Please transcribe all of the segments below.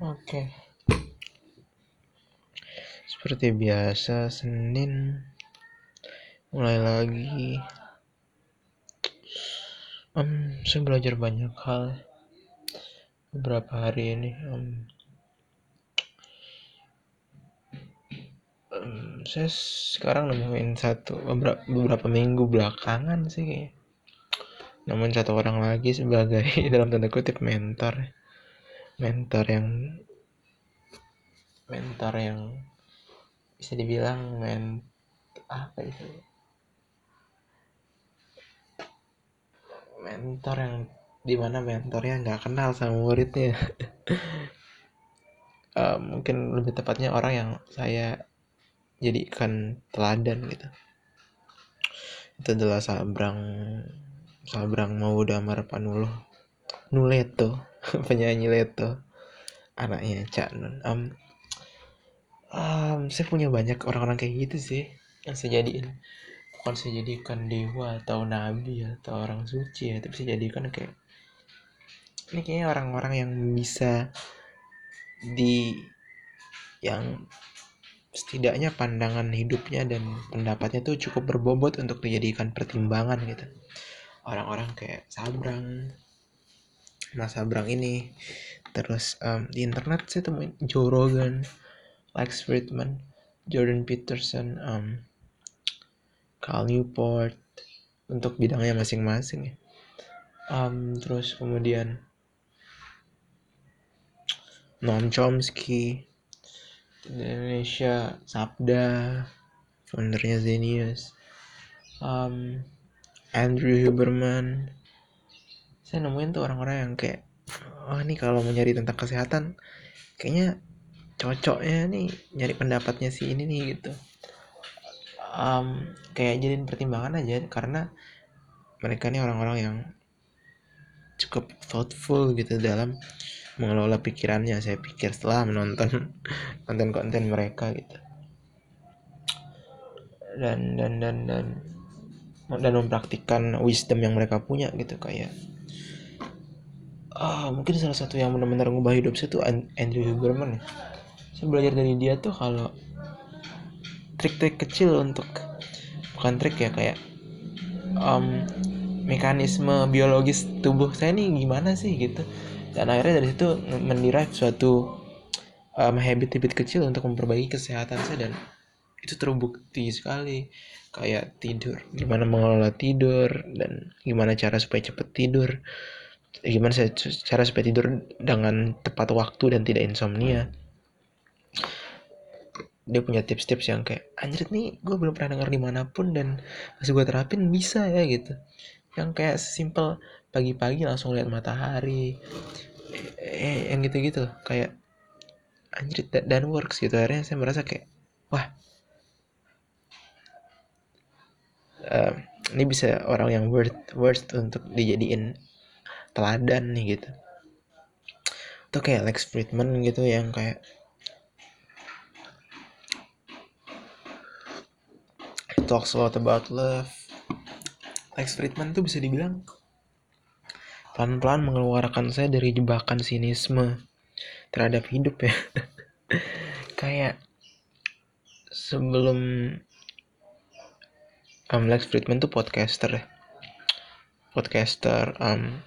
Oke. Seperti biasa, Senin mulai lagi. Um, saya belajar banyak hal beberapa hari ini. Um, um, saya sekarang nemuin satu beberapa, beberapa minggu belakangan sih kayaknya nemuin satu orang lagi sebagai dalam tanda kutip mentor mentor yang mentor yang bisa dibilang men apa itu? Mentor yang di mana mentornya nggak kenal sama muridnya. Uh, mungkin lebih tepatnya orang yang saya jadikan teladan gitu. Itu adalah Sabrang Sabrang Mauda Marpanulo Nuleto penyanyi Leto. Anaknya Cak Nun. Um, um, saya punya banyak orang-orang kayak gitu sih yang saya jadiin bukan saya jadikan dewa atau nabi atau orang suci ya tapi saya jadikan kayak ini kayaknya orang-orang yang bisa di yang setidaknya pandangan hidupnya dan pendapatnya tuh cukup berbobot untuk dijadikan pertimbangan gitu. Orang-orang kayak Sabrang Mas Sabrang ini terus um, di internet saya temuin Joe Rogan Lex Friedman, Jordan Peterson, um, Cal Newport untuk bidangnya masing-masing ya. Um, terus kemudian Noam Chomsky, Indonesia, Sabda, foundernya Zenius, um, Andrew Huberman. Saya nemuin tuh orang-orang yang kayak, oh ini kalau mau nyari tentang kesehatan, kayaknya cocoknya nih nyari pendapatnya si ini nih gitu. Um, kayak jadiin pertimbangan aja karena mereka nih orang-orang yang cukup thoughtful gitu dalam mengelola pikirannya. Saya pikir setelah menonton konten-konten mereka gitu. Dan dan dan dan dan mempraktikkan wisdom yang mereka punya gitu kayak ah mungkin salah satu yang benar-benar ngubah hidup saya tuh Andrew Huberman ya. Saya belajar dari dia tuh kalau trik-trik kecil untuk bukan trik ya kayak um, mekanisme biologis tubuh saya nih gimana sih gitu. Dan akhirnya dari situ mendirikan suatu um, habit-habit kecil untuk memperbaiki kesehatan saya dan itu terbukti sekali. Kayak tidur gimana mengelola tidur dan gimana cara supaya cepet tidur gimana cara supaya tidur dengan tepat waktu dan tidak insomnia. Dia punya tips-tips yang kayak anjir nih gue belum pernah denger di mana pun dan pas gue terapin bisa ya gitu. Yang kayak simple pagi-pagi langsung lihat matahari eh, yang gitu-gitu kayak anjir dan works gitu. Akhirnya saya merasa kayak wah uh, ini bisa orang yang worth worth untuk dijadiin teladan nih gitu. Atau kayak Lex Friedman gitu yang kayak talks a lot about love. Lex Friedman tuh bisa dibilang pelan-pelan mengeluarkan saya dari jebakan sinisme terhadap hidup ya. Kayak sebelum um, Lex Friedman tuh podcaster ya. Podcaster um,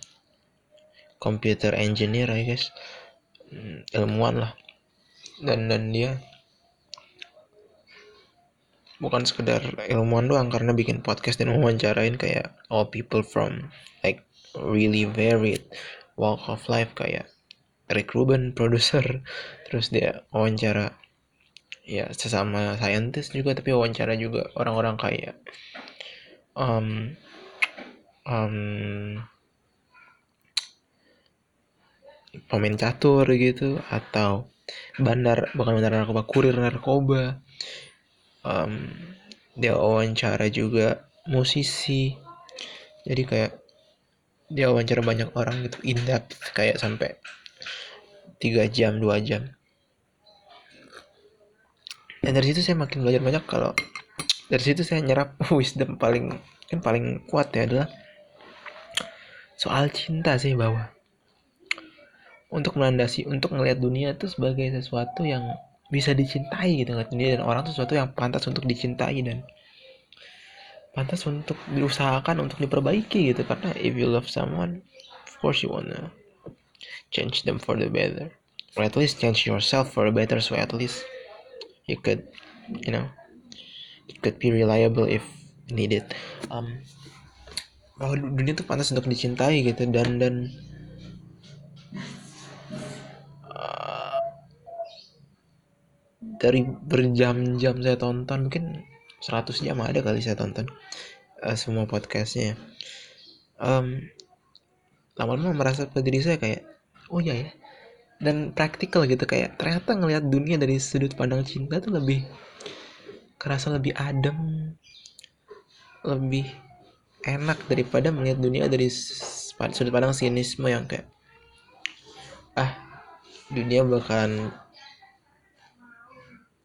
computer engineer ya guys hmm, ilmuwan lah. Dan dan dia bukan sekedar ilmuwan doang karena bikin podcast dan wawancarain kayak all people from like really varied walk of life kayak Rick Rubin produser terus dia wawancara ya sesama scientist juga tapi wawancara juga orang-orang kayak um, um, pemain catur gitu atau bandar bukan bandar narkoba kurir narkoba. Um, dia wawancara juga musisi. Jadi kayak dia wawancara banyak orang gitu in depth kayak sampai tiga jam dua jam. Dan dari situ saya makin belajar banyak kalau dari situ saya nyerap wisdom paling kan paling kuat ya adalah soal cinta sih bahwa untuk melandasi untuk melihat dunia itu sebagai sesuatu yang bisa dicintai gitu ngeliat dunia. Dan orang itu sesuatu yang pantas untuk dicintai dan pantas untuk diusahakan untuk diperbaiki gitu. Karena if you love someone of course you wanna change them for the better. Or at least change yourself for the better so at least you could you know it could be reliable if needed. Um bahwa dunia itu pantas untuk dicintai gitu. Dan dan uh, dari berjam-jam saya tonton mungkin 100 jam ada kali saya tonton uh, semua podcastnya. Um, lama-lama merasa pada diri saya kayak oh iya ya. Dan praktikal gitu kayak ternyata ngelihat dunia dari sudut pandang cinta tuh lebih kerasa lebih adem lebih enak daripada melihat dunia dari sudut pandang sinisme yang kayak ah dunia bahkan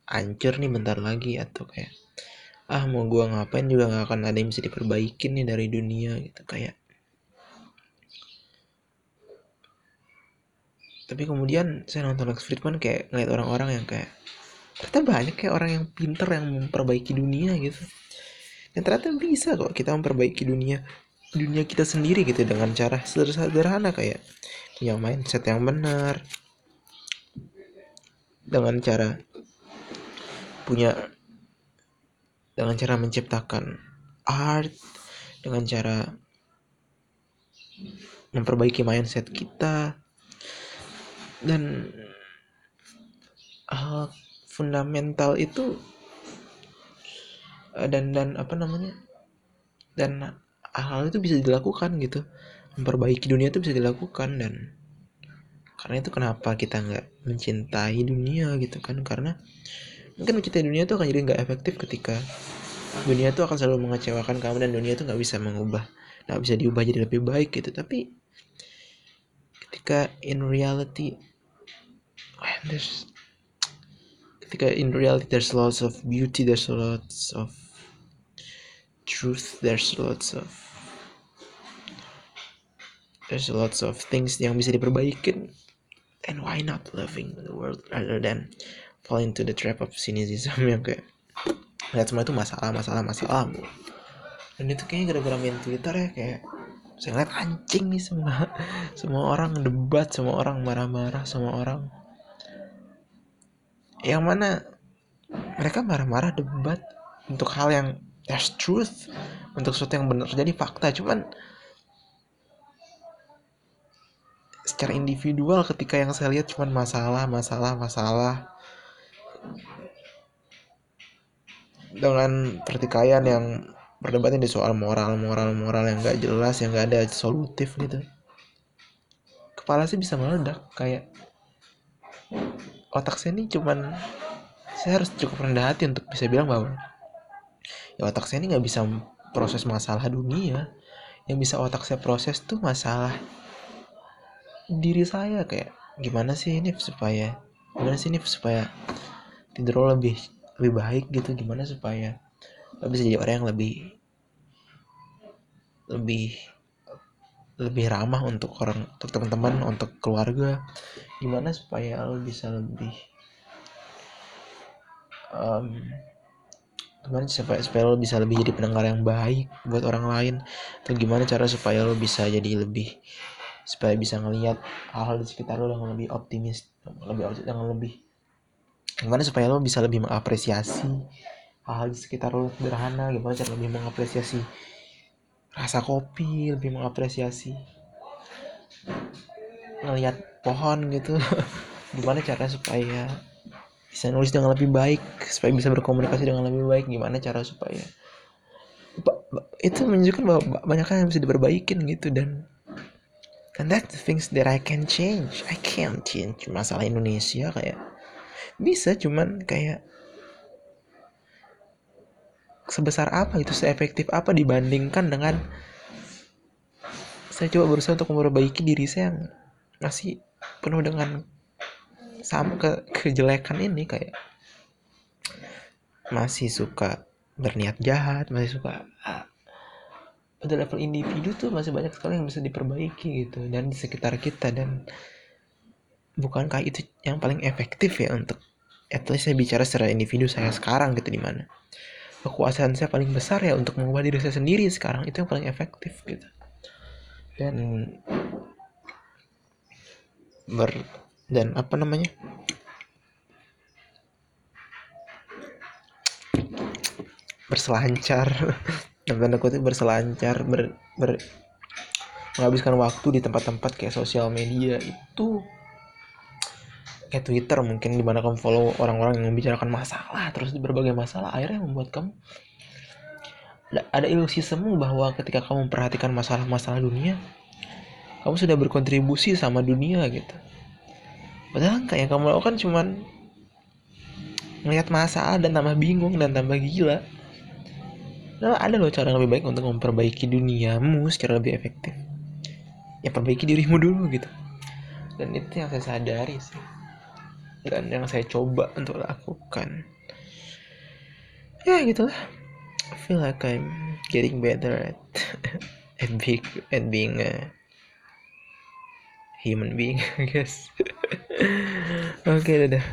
hancur nih bentar lagi atau kayak ah mau gua ngapain juga nggak akan ada yang bisa diperbaikin nih dari dunia gitu kayak. Tapi kemudian saya nonton Lex Friedman kayak ngeliat orang-orang yang kayak ternyata banyak kayak orang yang pinter yang memperbaiki dunia gitu. Dan ternyata bisa kok kita memperbaiki dunia dunia kita sendiri gitu dengan cara sederhana kayak punya mindset yang benar dengan cara punya dengan cara menciptakan art dengan cara memperbaiki mindset kita dan hal fundamental itu Eh, dan dan apa namanya dan hal itu bisa dilakukan gitu. Memperbaiki dunia itu bisa dilakukan dan karena itu kenapa kita nggak mencintai dunia gitu kan? Karena mungkin mencintai dunia itu akan jadi nggak efektif ketika dunia itu akan selalu mengecewakan kamu dan dunia itu nggak bisa mengubah nggak bisa diubah jadi lebih baik gitu. Tapi ketika in reality there's ketika in reality there's lots of beauty there's lots of truth there's lots of there's lots of things yang bisa diperbaikin and why not loving the world rather than fall into the trap of cynicism yang kayak lihat semua itu masalah masalah masalah. Bu dan itu kayaknya gara-gara main twitter ya kayak saya ngeliat anjing nih semua semua orang debat semua orang marah-marah semua orang. Yang mana mereka marah-marah debat untuk hal yang there's truth untuk sesuatu yang benar. Jadi fakta. Cuman secara individual ketika yang saya lihat cuman masalah masalah masalah. Dengan pertikaian yang berdebatnya di soal moral moral moral yang gak jelas yang gak ada solutif gitu. Kepala sih bisa meledak kayak otak saya ini cuman saya harus cukup rendah hati untuk bisa bilang bahwa ya otak saya ini nggak bisa proses masalah dunia. Yang bisa otak saya proses tuh masalah diri saya kayak gimana sih ini supaya gimana sih ini supaya tidur lebih lebih baik gitu? Gimana supaya lo bisa jadi orang yang lebih lebih lebih ramah untuk orang untuk teman-teman untuk keluarga? Gimana supaya lo bisa lebih um, gimana supaya supaya lo bisa lebih jadi pendengar yang baik buat orang lain? Atau gimana cara supaya lo bisa jadi lebih supaya bisa ngelihat hal-hal di sekitar lo dengan lebih optimis lebih dengan lebih gimana supaya lo bisa lebih mengapresiasi hal-hal di sekitar lo sederhana gimana cara lebih mengapresiasi rasa kopi lebih mengapresiasi ngelihat pohon gitu. Gimana cara supaya bisa nulis dengan lebih baik supaya bisa berkomunikasi dengan lebih baik gimana cara supaya itu menunjukkan bahwa banyak hal yang bisa diperbaikin gitu dan and that's the things that I can change. I can't change masalah Indonesia kayak. Bisa cuman kayak sebesar apa itu seefektif apa dibandingkan dengan saya coba berusaha untuk memperbaiki diri saya yang masih penuh dengan sama ke kejelekan ini kayak masih suka berniat jahat masih suka ah, pada level individu tuh masih banyak sekali yang bisa diperbaiki gitu dan di sekitar kita dan bukankah itu yang paling efektif ya untuk at least saya bicara secara individu saya sekarang gitu di mana kekuasaan saya paling besar ya untuk mengubah diri saya sendiri sekarang itu yang paling efektif gitu. Dan ber dan apa namanya? Berselancar dalam tanda kutip berselancar ber, ber menghabiskan waktu di tempat-tempat kayak sosial media itu kayak Twitter mungkin di mana kamu follow orang-orang yang membicarakan masalah terus berbagai masalah akhirnya membuat kamu ada ilusi semu bahwa ketika kamu memperhatikan masalah-masalah dunia kamu sudah berkontribusi sama dunia gitu. Padahal kayak yang kamu lakukan cuman melihat masalah dan tambah bingung dan tambah gila Nah, ada loh cara yang lebih baik untuk memperbaiki duniamu secara lebih efektif. Ya perbaiki dirimu dulu gitu. Dan itu yang saya sadari sih. Dan yang saya coba untuk lakukan. Ya gitulah. I feel like I'm getting better at at being at being a human being, I guess. Oke, okay, dadah.